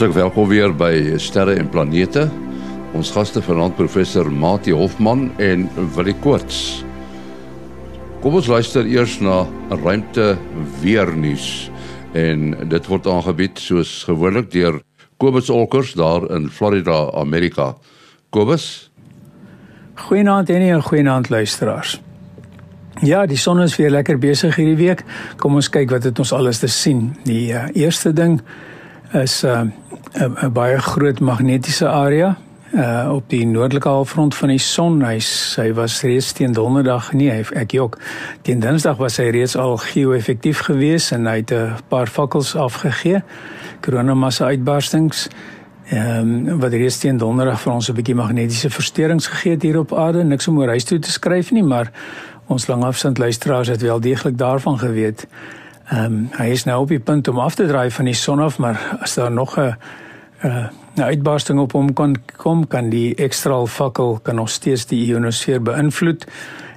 Hartlik welkom weer by Sterre en Planete. Ons gaste vanaand professor Mati Hofman en Willie Koorts. Kom ons luister eers na ruimte weer nuus en dit word aangebied soos gewoonlik deur Kobus Olkers daar in Florida, Amerika. Kobus. Goeienaand en 'n goeienaand luisteraars. Ja, die son is weer lekker besig hierdie week. Kom ons kyk wat het ons alles te sien. Die uh, eerste ding is uh, 'n baie groot magnetiese area uh op die noordelike halfrond van die son. Hy hy was reeds teen donderdag nie, hy ek ook. Teen dinsdag was hy reeds al geo-effektief geweest en hy het 'n paar fakkels afgegee. Koronamassa uitbarstings. Ehm um, wat reeds teen donderdag vir ons 'n bietjie magnetiese versteurings gegee het hier op aarde. Niks om oor huis toe te skryf nie, maar ons langafstand luisteraars het wel deeglik daarvan geweet. Ehm um, hy is nou op die punt om af te draai van die son af, maar as daar nog 'n 'n uitbarsting op hom kan kom, kan die ekstra fakkel kan nog steeds die ionosfeer beïnvloed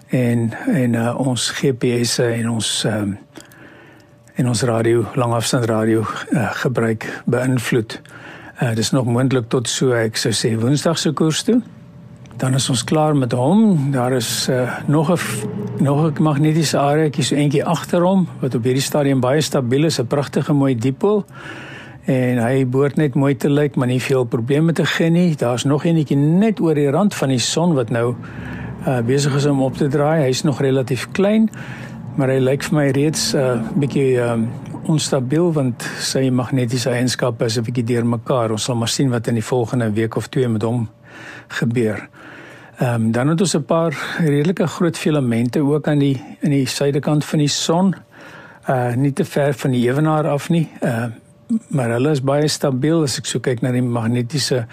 en en uh, ons GPS en ons ehm um, en ons radio langafstand radio uh, gebruik beïnvloed. Uh, dis nog moontlik tot so ek sou sê Woensdag se koers toe dan is ons klaar met hom. Daar is uh, nog 'n nog 'n magnetiese areaetjie so eentjie agter hom wat op hierdie stadium baie stabiel is, 'n pragtige mooi dipool. En hy behoort net mooi te lyk, maar nie veel probleme te gee nie. Daar's nog eenetjie net oor die rand van die son wat nou uh, besig is om op te draai. Hy's nog relatief klein, maar hy lyk vir my reeds 'n uh, bietjie um, onstabiel want sy magnetiese eienskappe is 'n bietjie deurmekaar. Ons sal maar sien wat in die volgende week of twee met hom gebeur. Ehm um, dan het ons 'n paar redelike groot filamente ook aan die in die suidekant van die son. Uh nie te ver van die ewenaar af nie. Ehm uh, maar hulle is baie stabiel as ek so kyk na die magnetiese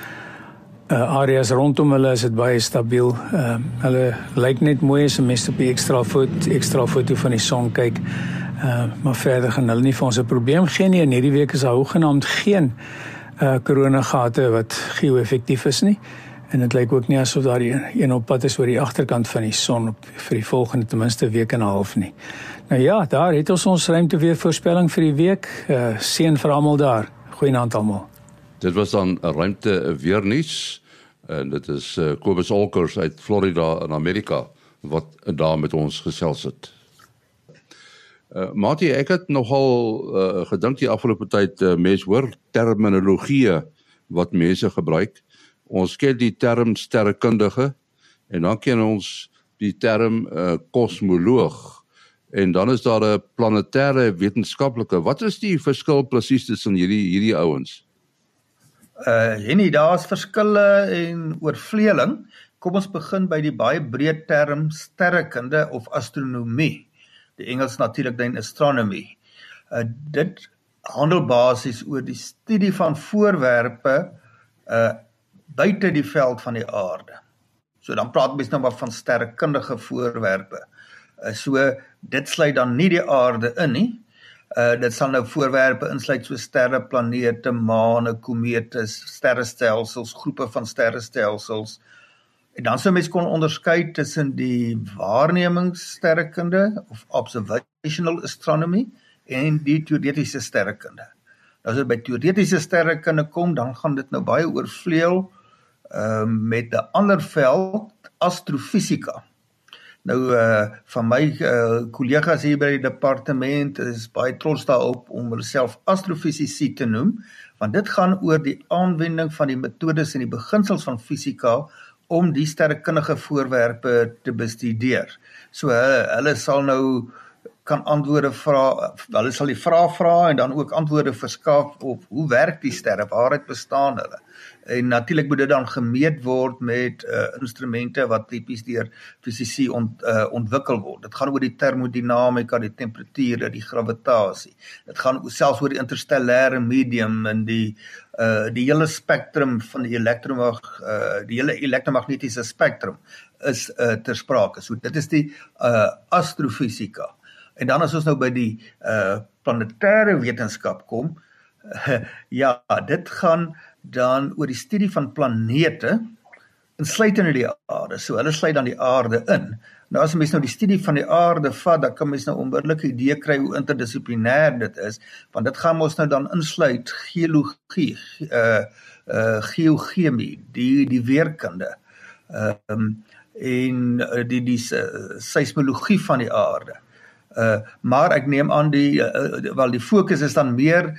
uh areas rondom hulle is dit baie stabiel. Ehm uh, hulle lyk net mooi as 'n mens op die ekstra foto ekstra foto van die son kyk. Uh maar verder gaan hulle nie vir ons 'n probleem gee nie. In hierdie week is daar hoegenaamd geen uh koronagate wat geo-effektief is nie. En dit lyk ook nie asof daar een op pad is oor die agterkant van die son op vir die volgende ten minste week en 'n half nie. Nou ja, daar het ons ons ruimte weer voorspelling vir die week. Uh seën vir almal daar. Goeienaand almal. Dit was dan 'n ruimte weer nuus en dit is uh, Kobus Olkers uit Florida in Amerika wat daar met ons gesels het. Uh Mati, ek het nogal uh, gedink die afgelope tyd uh, mense hoor terminologie wat mense gebruik ons ken die term sterrekundige en dan ken ons die term uh, kosmoloog en dan is daar 'n planetêre wetenskaplike. Wat is die verskil presies tussen hierdie hierdie ouens? Uh Henny, daar's verskille en oorvleeling. Kom ons begin by die baie breë term sterrekunde of astronomie. Die Engels natuurlik dan astronomy. Uh dit handel basies oor die studie van voorwerpe uh buite die veld van die aarde. So dan praat mens nou maar van sterrekundige voorwerpe. Uh, so dit sluit dan nie die aarde in nie. Uh dit sal nou voorwerpe insluit so sterre, planete, maane, komete, sterrestelsels, groepe van sterrestelsels. En dan sou mens kon onderskei tussen die waarnemingssterrekunde of observational astronomy en die teoretiese sterrekunde. Nou as dit by teoretiese sterrekunde kom, dan gaan dit nou baie oorvleuel ehm uh, met 'n ander veld astrofisika. Nou uh van my uh kollegas hier by die departement is baie trots daarop om hulle self astrofisici te noem want dit gaan oor die aanwending van die metodes en die beginsels van fisika om die sterrekundige voorwerpe te bestudeer. So hulle hulle sal nou kan antwoorde vra hulle sal die vrae vra en dan ook antwoorde verskaf op hoe werk die sterre waaruit bestaan hulle en natuurlik moet dit dan gemeet word met uh, instrumente wat tipies deur fisici ont, uh, ontwikkel word. Dit gaan oor die termodinamika, die temperature, die gravitasie. Dit gaan selfs oor die interstellêre medium en die uh die hele spektrum van die elektromag uh die hele elektromagnetiese spektrum is uh ter sprake. So dit is die uh astrofisika. En dan as ons nou by die uh planetêre wetenskap kom, uh, ja, dit gaan uh dan oor die studie van planete insluitende die aarde. So hulle sluit dan die aarde in. Nou as mens nou die studie van die aarde vat, dan kan mens nou 'n onmiddellike idee kry hoe interdissiplinêr dit is, want dit gaan ons nou dan insluit geologie, uh uh geochemie, die die weerkunde. Ehm um, en uh, die die uh, seismologie van die aarde. Uh maar ek neem aan die uh, wel die fokus is dan meer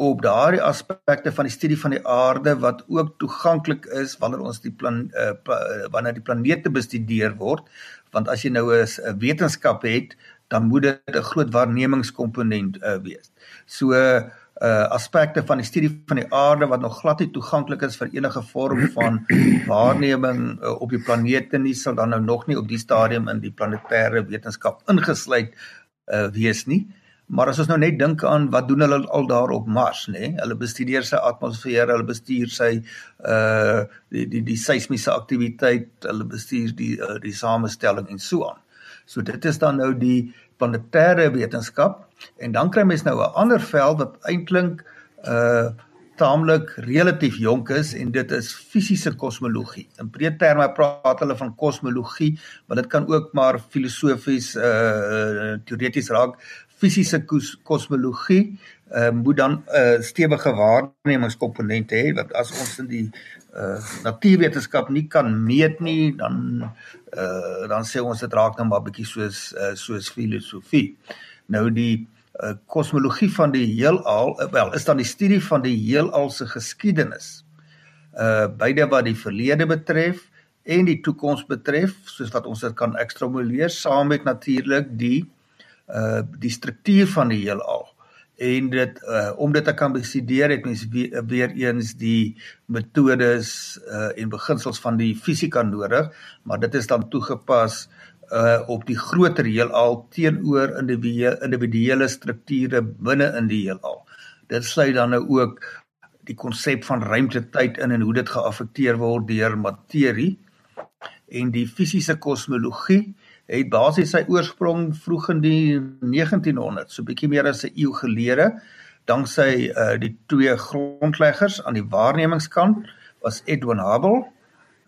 op daardie aspekte van die studie van die aarde wat ook toeganklik is wanneer ons die plan uh, pla, wanneer die planete bestudeer word want as jy nou 'n wetenskap het dan moet dit 'n groot waarnemingskomponent uh, wees. So uh aspekte van die studie van die aarde wat nog glad nie toeganklik is vir enige vorm van waarneming uh, op die planete nie sal dan nou nog nie op die stadium in die planetêre wetenskap ingesluit uh, wees nie. Maar as ons nou net dink aan wat doen hulle al daar op Mars, nê? Nee? Hulle bestudeer sy atmosfeer, hulle bestuur sy uh die die die seismiese aktiwiteit, hulle bestuur die uh, die samestelling en so aan. So dit is dan nou die planetêre wetenskap en dan kry mens nou 'n ander veld wat eintlik uh taamlik relatief jonk is en dit is fisiese kosmologie. In breë terme praat hulle van kosmologie, maar dit kan ook maar filosofies uh teoreties raak fisiese kosmologie uh, moet dan 'n uh, stewige waarnemingskomponent hê want as ons in die uh, natuurwetenskap nie kan meet nie dan uh, dan sê ons dit raak nou maar bietjie soos uh, soos filosofie. Nou die kosmologie uh, van die heelal uh, wel is dan die studie van die heelal se geskiedenis. Uh beide wat die verlede betref en die toekoms betref soos wat ons dit kan ekstrapoleer saam met natuurlik die uh die struktuur van die heelal. En dit uh om dit te kan bestudeer het mens weer, weer eens die metodes uh en beginsels van die fisika nodig maar dit is dan toegepas uh op die groter heelal teenoor individuele individuele strukture binne in die heelal. Dit sluit dan nou ook die konsep van ruimtetyd in en hoe dit geaffekteer word deur materie. En die fisiese kosmologie het basies sy oorsprong vroeg in die 1900s, so bietjie meer as 'n eeu gelede, danksy uh die twee grondleggers aan die waarnemingskant was Edwin Hubble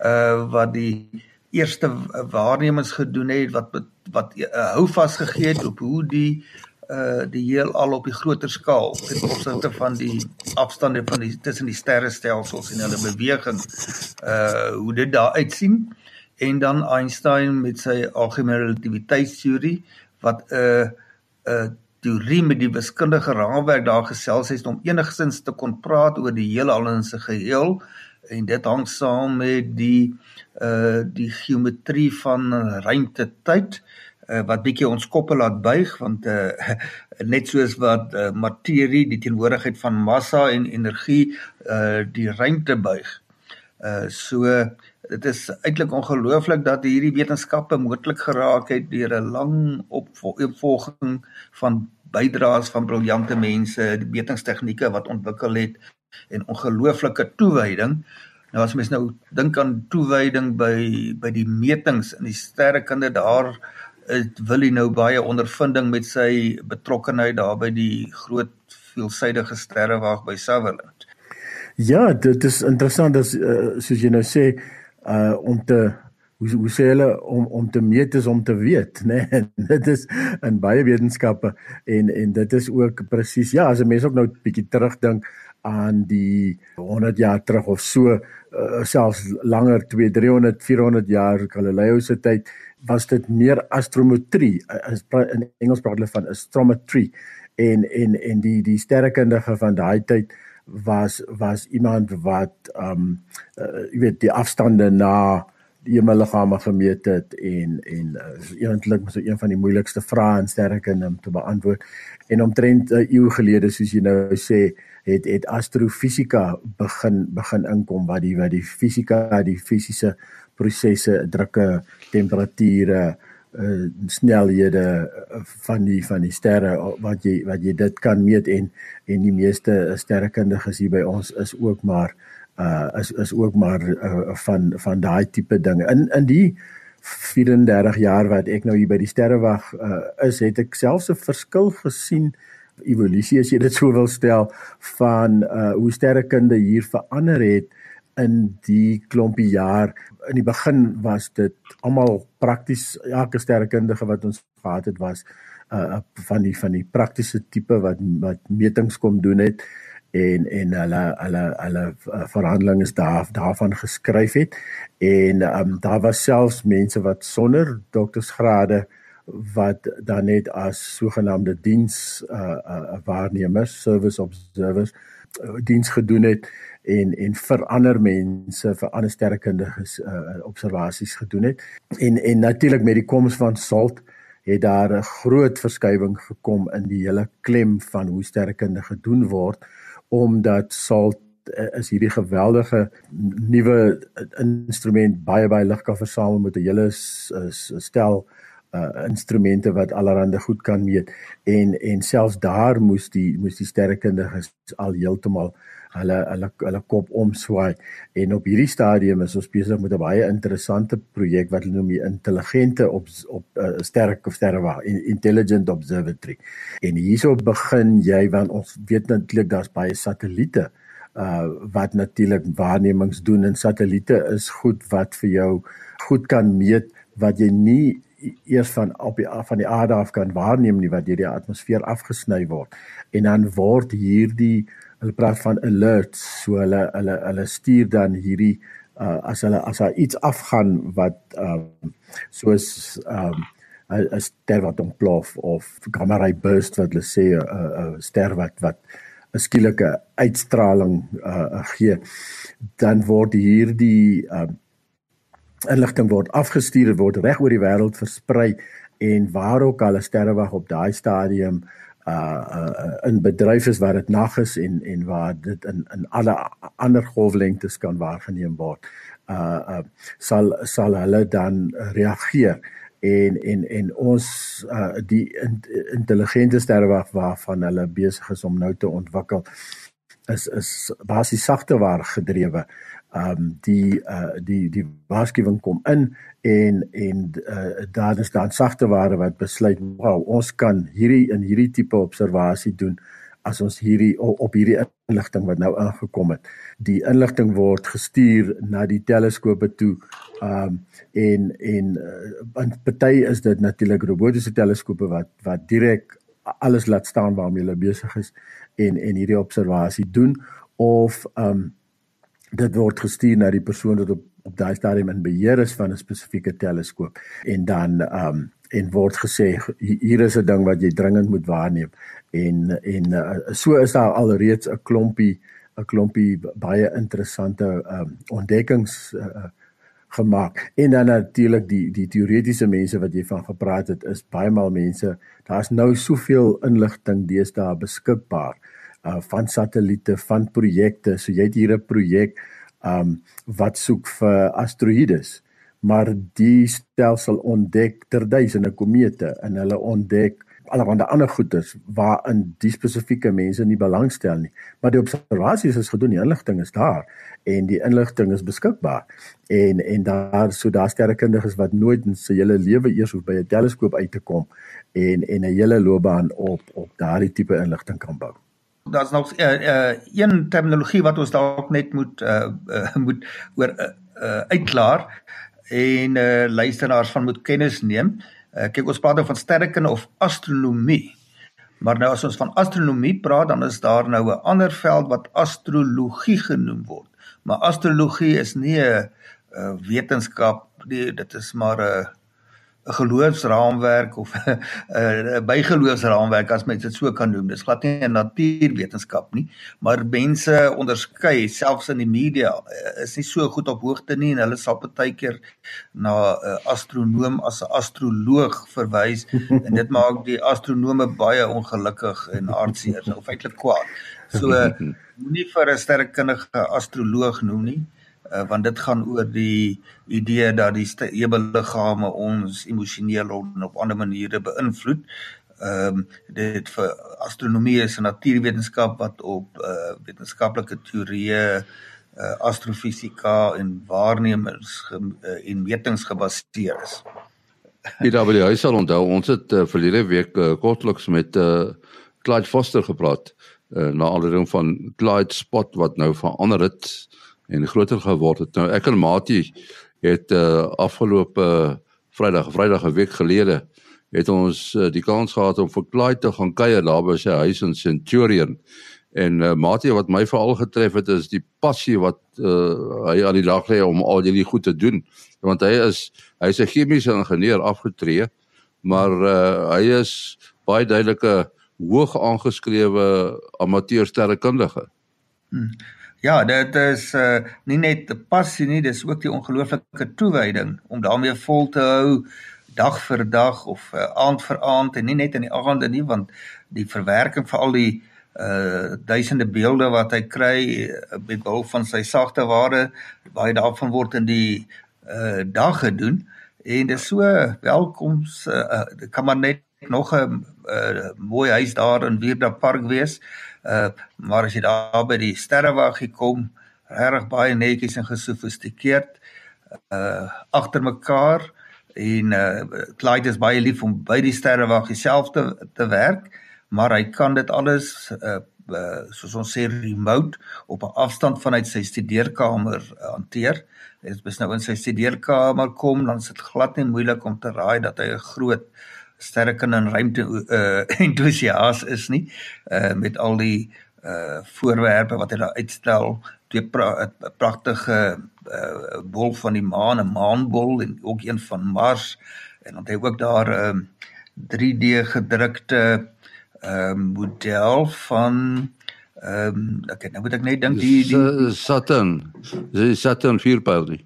uh wat die eerste waarnemings gedoen het wat wat uh, hou vas gegee het op hoe die uh die heelal op die groter skaal ten opsigte van die afstande van die tussen die sterrestelsels en hulle beweging uh hoe dit daar uitsien en dan Einstein met sy algemene relativiteitsteorie wat 'n uh, 'n uh, teorie met die wiskundige raamwerk daar gesels het om enigstens te kon praat oor die heelal in sy geheel en dit hang saam met die uh die geometrie van ruimte-tyd uh, wat bietjie ons koppe laat buig want uh net soos wat uh, materie die teenwoordigheid van massa en energie uh die ruimte buig. Uh so dit is eintlik ongelooflik dat hierdie wetenskappe moontlik geraak het deur 'n lang opvolging van bydraes van briljante mense, die metingstegnieke wat ontwikkel het en ongelooflike toewyding. Nou as mens nou dink aan toewyding by by die metings in die sterrekunde daar het Willie nou baie ondervinding met sy betrokkeheid daar by die groot veelsidige sterrewag by Sutherland. Ja, dit is interessant as uh, soos jy nou sê uh om te hoe hoe sê hulle om om te meet is om te weet nê nee? dit is in baie wetenskappe en en dit is ook presies ja as 'n mens ook nou 'n bietjie terugdink aan die 100 jaar terug of so uh, selfs langer 2 300 400 jaar Galileo se tyd was dit meer astrometrie as in Engels praat hulle van astrometry en en en die die sterrekundige van daai tyd was was iemand wat ehm um, uh, weet die afstande na die hemelliggame gemeet het en en uh, eintlik so een van die moeilikste vrae in sterrekunde om te beantwoord. En omtrent 'n uh, eeu gelede soos jy nou sê het het astrofisika begin begin inkom wat die wat die fisika die fisiese prosesse drukke temperature uh, snelhede uh, van die van die sterre wat jy wat jy dit kan meet en en die meeste sterrekundiges hier by ons is ook maar uh is is ook maar uh, van van daai tipe dinge. In in die 34 jaar wat ek nou hier by die sterrewag uh, is, het ek selfs 'n verskil gesien evolusie as jy dit sou wil stel van uh hoe sterrekunde hier verander het in die klompie jaar. In die begin was dit almal prakties elke sterrekundige wat ons gehad het was uh van die van die praktiese tipe wat wat metings kom doen het en en hulle hulle hulle uh, verhandelinge daar daarvan geskryf het en um, daar was selfs mense wat sonder doktorsgrade wat dan net as sogenaamde diens uh, uh waarnemers service observers uh, diens gedoen het en en vir ander mense vir ander sterrekundiges uh, observasies gedoen het. En en natuurlik met die koms van SALT het daar 'n groot verskywing gekom in die hele klem van hoe sterrekunde gedoen word omdat SALT eh, is hierdie geweldige nuwe instrument baie baie lig kan versamel met 'n hele stel uh instrumente wat allerhande goed kan meet. En en selfs daar moes die moes die sterrekundiges al heeltemal hulle hulle hulle kop omswaai. En op hierdie stadium is ons besig met 'n baie interessante projek wat hulle noem die intelligente op op uh, sterk of sterwa intelligent observatory. En hierso begin jy want ons weet natuurlik daar's baie satelliete uh wat natuurlik waarnemings doen. En satelliete is goed wat vir jou goed kan meet wat jy nie eers van op die van die aarde af kan waarneem nie wat deur die atmosfeer afgesny word. En dan word hierdie hulle praat van alerts so hulle hulle hulle stuur dan hierdie uh, as hulle as daar iets afgaan wat um, soos um, 'n ster wat ontplof of gamma ray burst wat hulle sê 'n uh, uh, ster wat wat 'n skielike uitstraling uh, gee dan word hierdie um, inligting word afgestuur word reg oor die wêreld versprei en waar ook al 'n sterrewag op daai stadium uh, uh in bedryf is waar dit nag is en en waar dit in in alle ander golflengtes kan waargeneem word. Uh uh sal sal hulle dan reageer en en en ons uh die in, intelligente sterrewag waarvan hulle besig is om nou te ontwikkel is is basies sagte waar gedrewe ehm um, die uh die die waarskuwing kom in en en uh daar is dan sagte ware wat besluit wow ons kan hierdie in hierdie tipe observasie doen as ons hierdie op hierdie inligting wat nou aangekom het. Die inligting word gestuur na die teleskope toe um, en en uh, party is dit natuurlik robotiese teleskope wat wat direk alles laat staan waarmee hulle besig is en en hierdie observasie doen of um, dit word gestuur na die persoon wat op op daai stadium in beheer is van 'n spesifieke teleskoop en dan ehm um, en word gesê hier is 'n ding wat jy dringend moet waarneem. En en uh, so is daar alreeds 'n klompie 'n klompie baie interessante ehm um, ontdekkings uh, gemaak. En dan natuurlik die die teoretiese mense wat jy van gepraat het is baie maal mense daar's nou soveel inligting deesdae beskikbaar uh van satelliete, van projekte. So jy het hier 'n projek um wat soek vir asteroïdes. Maar die stelsel ontdek ter duisende komete en hulle ontdek allerlei ander goeders waarin die spesifieke mense nie belangstel nie. Maar die observasies is gedoen, die inligting is daar en die inligting is beskikbaar. En en daar so daar sterrekundiges wat nooit in sy hele lewe eers hoef by 'n teleskoop uit te kom en en 'n hele loopbaan op op daardie tipe inligting kan bou daar's nog uh, uh, een terminologie wat ons dalk net moet uh, uh, moet oor uh, uh, uitklaar en uh, luisteraars van moet kennis neem. Uh, kyk ons praat nou van sterrekunde of astronomie. Maar nou as ons van astronomie praat, dan is daar nou 'n ander veld wat astrologie genoem word. Maar astrologie is nie 'n wetenskap nie, dit is maar 'n 'n geloofsraamwerk of 'n bygeloofsraamwerk as mens dit so kan noem. Dis glad nie 'n natuurwetenskap nie, maar mense onderskei selfs in die media eh, is nie so goed op hoogte nie en hulle sal baie keer na 'n astronoom as 'n astroloog verwys en dit maak die astronome baie ongelukkig en hartseer of feitelik kwaad. So moenie vir 'n sterrekundige astroloog noem nie uh, want dit gaan oor die idee dat die hemelliggame ons emosioneel op ander maniere beïnvloed. Ehm um, dit vir astronomie is 'n natuurwetenskap wat op uh, wetenskaplike teorieë uh, astrofisika en waarnemings uh, en metings gebaseer is. Die huis sal onthou ons het uh, verlede week uh, kortliks met uh, Clyde Foster gepraat uh, na aanleiding van Clyde spot wat nou verander het en groter geword het. Nou ek en Mati het uh, afgelope Vrydag, Vrydag 'n week gelede het ons uh, die kans gehad om vir Clyde te gaan kuier daar by sy huis in Centurion. En uh, Mati wat my veral getref het is die passie wat uh, hy aan die dag lê om al hierdie goed te doen. Want hy is hy's 'n chemiese ingenieur afgetree, maar uh, hy is baie duidelike hoog aangeskrewe amateur sterrekundige. Hmm. Ja, dit is uh, nie net 'n passie nie, dis ook die ongelooflike toewyding om daarmee vol te hou dag vir dag of uh, aand vir aand en nie net in die aande nie want die verwerking vir al die uh duisende beelde wat hy kry met behulp van sy sagte ware baie daarvan word in die uh dag gedoen en dit is so welkoms uh, kan maar net nog 'n uh, mooi huis daar in Wierda Park wees. Uh maar as jy daar by die sterrewaggie kom, reg baie netjies en gesofistikeerd uh agter mekaar en uh Clyde is baie lief om by die sterrewaggie self te te werk, maar hy kan dit alles uh Uh, soos ons sê remote op 'n afstand vanuit sy studeerkamer uh, hanteer. Dit is nou in sy studeerkamer kom, dan is dit glad nie moeilik om te raai dat hy 'n groot sterker in ruimte uh entoesias is nie uh met al die uh voorwerpe wat hy daar uitstel. Twee pra pragtige uh bol van die maan 'n maanbol en ook een van Mars. En dan het hy ook daar 'n um, 3D gedrukte uh, model van ehm um, ek nou moet ek net dink die die Saturn. Die Saturn 4 pyl nie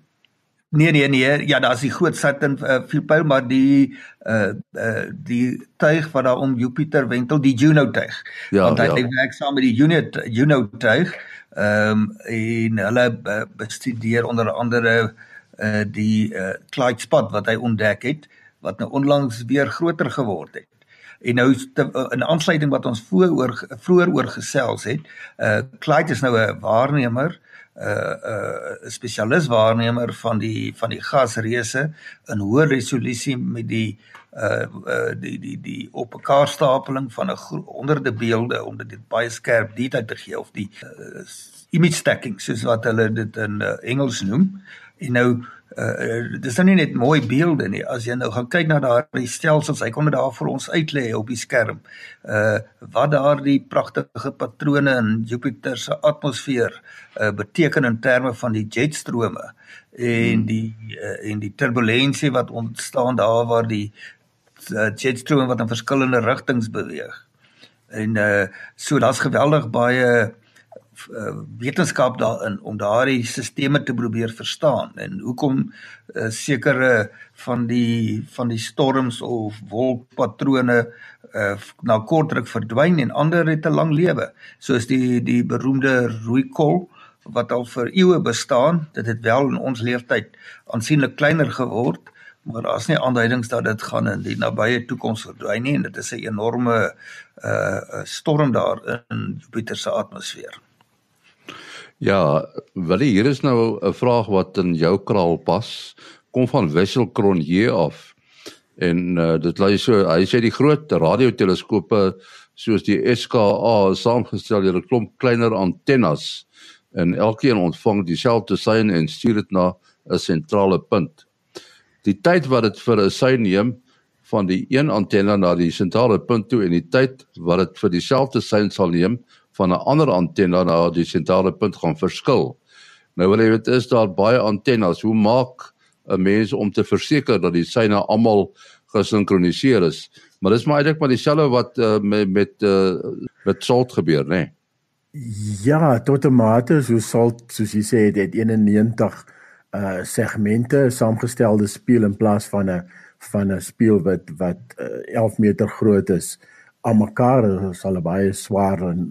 Nee nee nee, ja, daar's die groot Saturn uh, vierpyl, maar die uh uh die tuig wat daar om Jupiter wentel, die Juno tuig. Ja, Want hy ja. werk saam met die Juno Juno tuig. Ehm um, en hulle uh, bestudeer onder andere uh die uh Clyde spot wat hy ontdek het wat nou onlangs weer groter geword het. En nou te, in aansluiting wat ons vooroor vroeër oor gesels het, uh Clyde is nou 'n waarnemer 'n uh, uh, spesialis waarnemer van die van die gasreuse in hoë resolusie met die uh, uh die die die op mekaar stapeling van 'n honderde beelde om dit baie skerp detail te gee of die uh, image stacking soos wat hulle dit in uh, Engels noem. En nou uh dis nou nie net mooi beelde nie. As jy nou gaan kyk na daardie stelsels, hy kon dit daar vir ons uitlê op die skerm. Uh wat daardie pragtige patrone in Jupiter se atmosfeer uh beteken in terme van die jetstrome en hmm. die uh, en die turbulensie wat ontstaan daar waar die uh, jetstrome wat in verskillende rigtings beweeg. En uh so daar's geweldig baie uh uh, wetenskap daarin om daardie sisteme te probeer verstaan en hoekom uh, sekere van die van die storms of wolkpatrone uh, na kortruk verdwyn en ander het 'n lang lewe soos die die beroemde rooi kol wat al vir eeue bestaan dit het wel in ons leeftyd aansienlik kleiner geword maar daar's nie aanduidings dat dit gaan in die nabye toekoms verdwyn nie en dit is 'n enorme uh storm daar in Jupiter se atmosfeer. Ja, wel hier is nou 'n vraag wat in jou kraal pas. Kom van Wessel Cronje af. En uh, dit lê so, hy sê die groot radioteleskope soos die SKA saamgestel deur 'n klomp kleiner antennes en elkeen ontvang dieselfde sein en stuur dit na 'n sentrale punt. Die tyd wat dit vir 'n sein neem van die een antenne na die sentrale punt toe en die tyd wat dit vir dieselfde sein sal neem van 'n ander antenne na die sentrale punt gaan verskil. Nou wil jy weet is daar baie antennes. Hoe maak 'n mens om te verseker dat die syne almal gesinkroniseer is? Maar dis maar eintlik maar dieselfde wat uh, met met uh, met salt gebeur, né? Nee? Ja, tot 'n mate so salt soos jy sê dit 91 uh segmente saamgestelde spieël in plaas van 'n van 'n spieël wat wat uh, 11 meter groot is. Uh aan mekaar sal 'n baie swaar en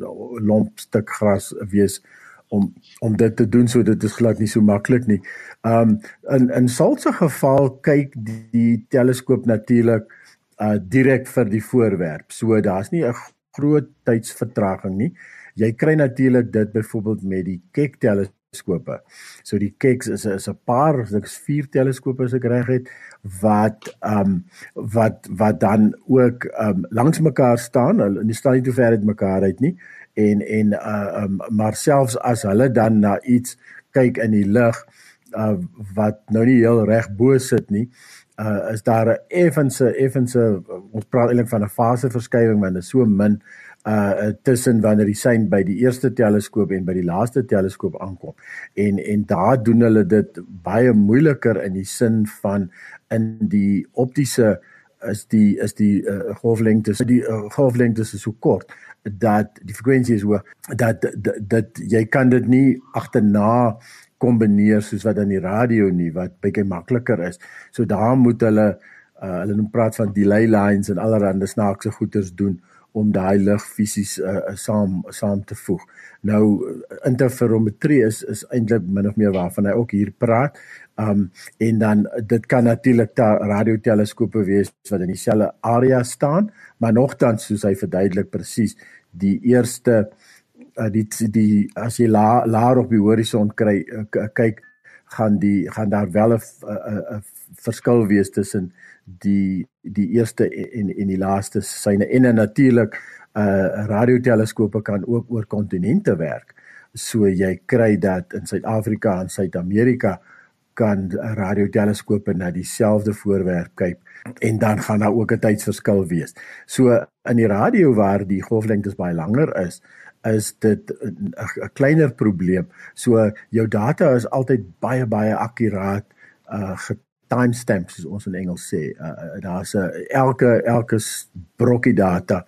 lomp stuk gras wees om om dit te doen so dit is glad nie so maklik nie. Um in in sulke geval kyk die, die teleskoop natuurlik uh direk vir die voorwerp. So daar's nie 'n groot tydsvertraging nie. Jy kry natuurlik dit byvoorbeeld met die Keck teleskope. So die Kecks is is 'n paar, ek's 4 teleskope as ek reg het wat ehm um, wat wat dan ook ehm um, langs mekaar staan. Hulle staan nie te ver uit mekaar uit nie. En en uh um, maar selfs as hulle dan na iets kyk in die lig uh wat nou nie heel reg bo sit nie uh is daar 'n effense effense ons praat eintlik van 'n faseverskywing want dit is so min uh tussen wanneer die sein by die eerste teleskoop en by die laaste teleskoop aankom. En en daar doen hulle dit baie moeiliker in die sin van in die optiese is die is die uh, golflengte die uh, golflengte is so kort dat die frekwensie is hoog dat, dat jy kan dit nie agterna kombineer soos wat aan die radio nie wat baie makliker is. So daar moet hulle uh, hulle praat van delay lines en allerlei snaakse goeters doen om daai lig fisies uh, saam saam te voeg. Nou interferometrie is is eintlik min of meer waarvan hy ook hier praat. Um en dan dit kan natuurlik radioteleskope wees wat in dieselfde area staan, maar nogtans soos hy verduidelik presies die eerste uh, die die as jy la, laer op die horison kry uh, kyk gaan die gaan daar wel 'n verskil wees tussen die die eerste en en die laaste syne en natuurlik uh radioteleskope kan ook oor kontinente werk. So jy kry dat in Suid-Afrika en Suid-Amerika kan radioteleskope na dieselfde voorwerp kyk en dan gaan daar ook 'n tydsverskil wees. So in die radio waar die golflengtes baie langer is, is dit 'n kleiner probleem. So jou data is altyd baie baie akkuraat uh timestamps soos ons in Engels sê. Uh, Daar's 'n elke elke brokkie data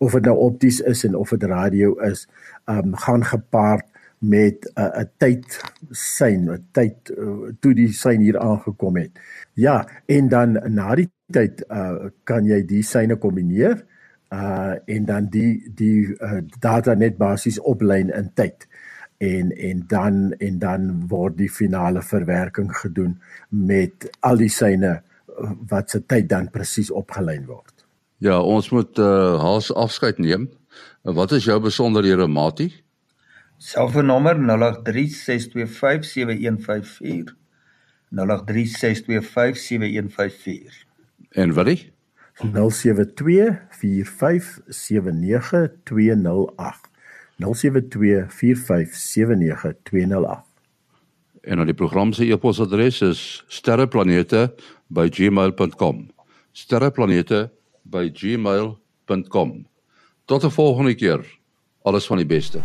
of dit nou opties is en of dit radio is, um gaan gepaard met 'n uh, 'n tyd sein, 'n tyd uh, toe die sein hier aangekom het. Ja, en dan na die tyd uh kan jy die seine kombineer uh en dan die die uh, data net basies oplyn in tyd en en dan en dan word die finale verwerking gedoen met al die syne wat se tyd dan presies opgelyn word. Ja, ons moet uh haas afskeid neem. Wat is jou besonderhede, Mati? Selfoonnommer 0836257154. 0836257154. En wat is? 0724579208. 0724579208. En die program se e-posadres is sterreplanete@gmail.com. sterreplanete@gmail.com. Tot 'n volgende keer. Alles van die beste.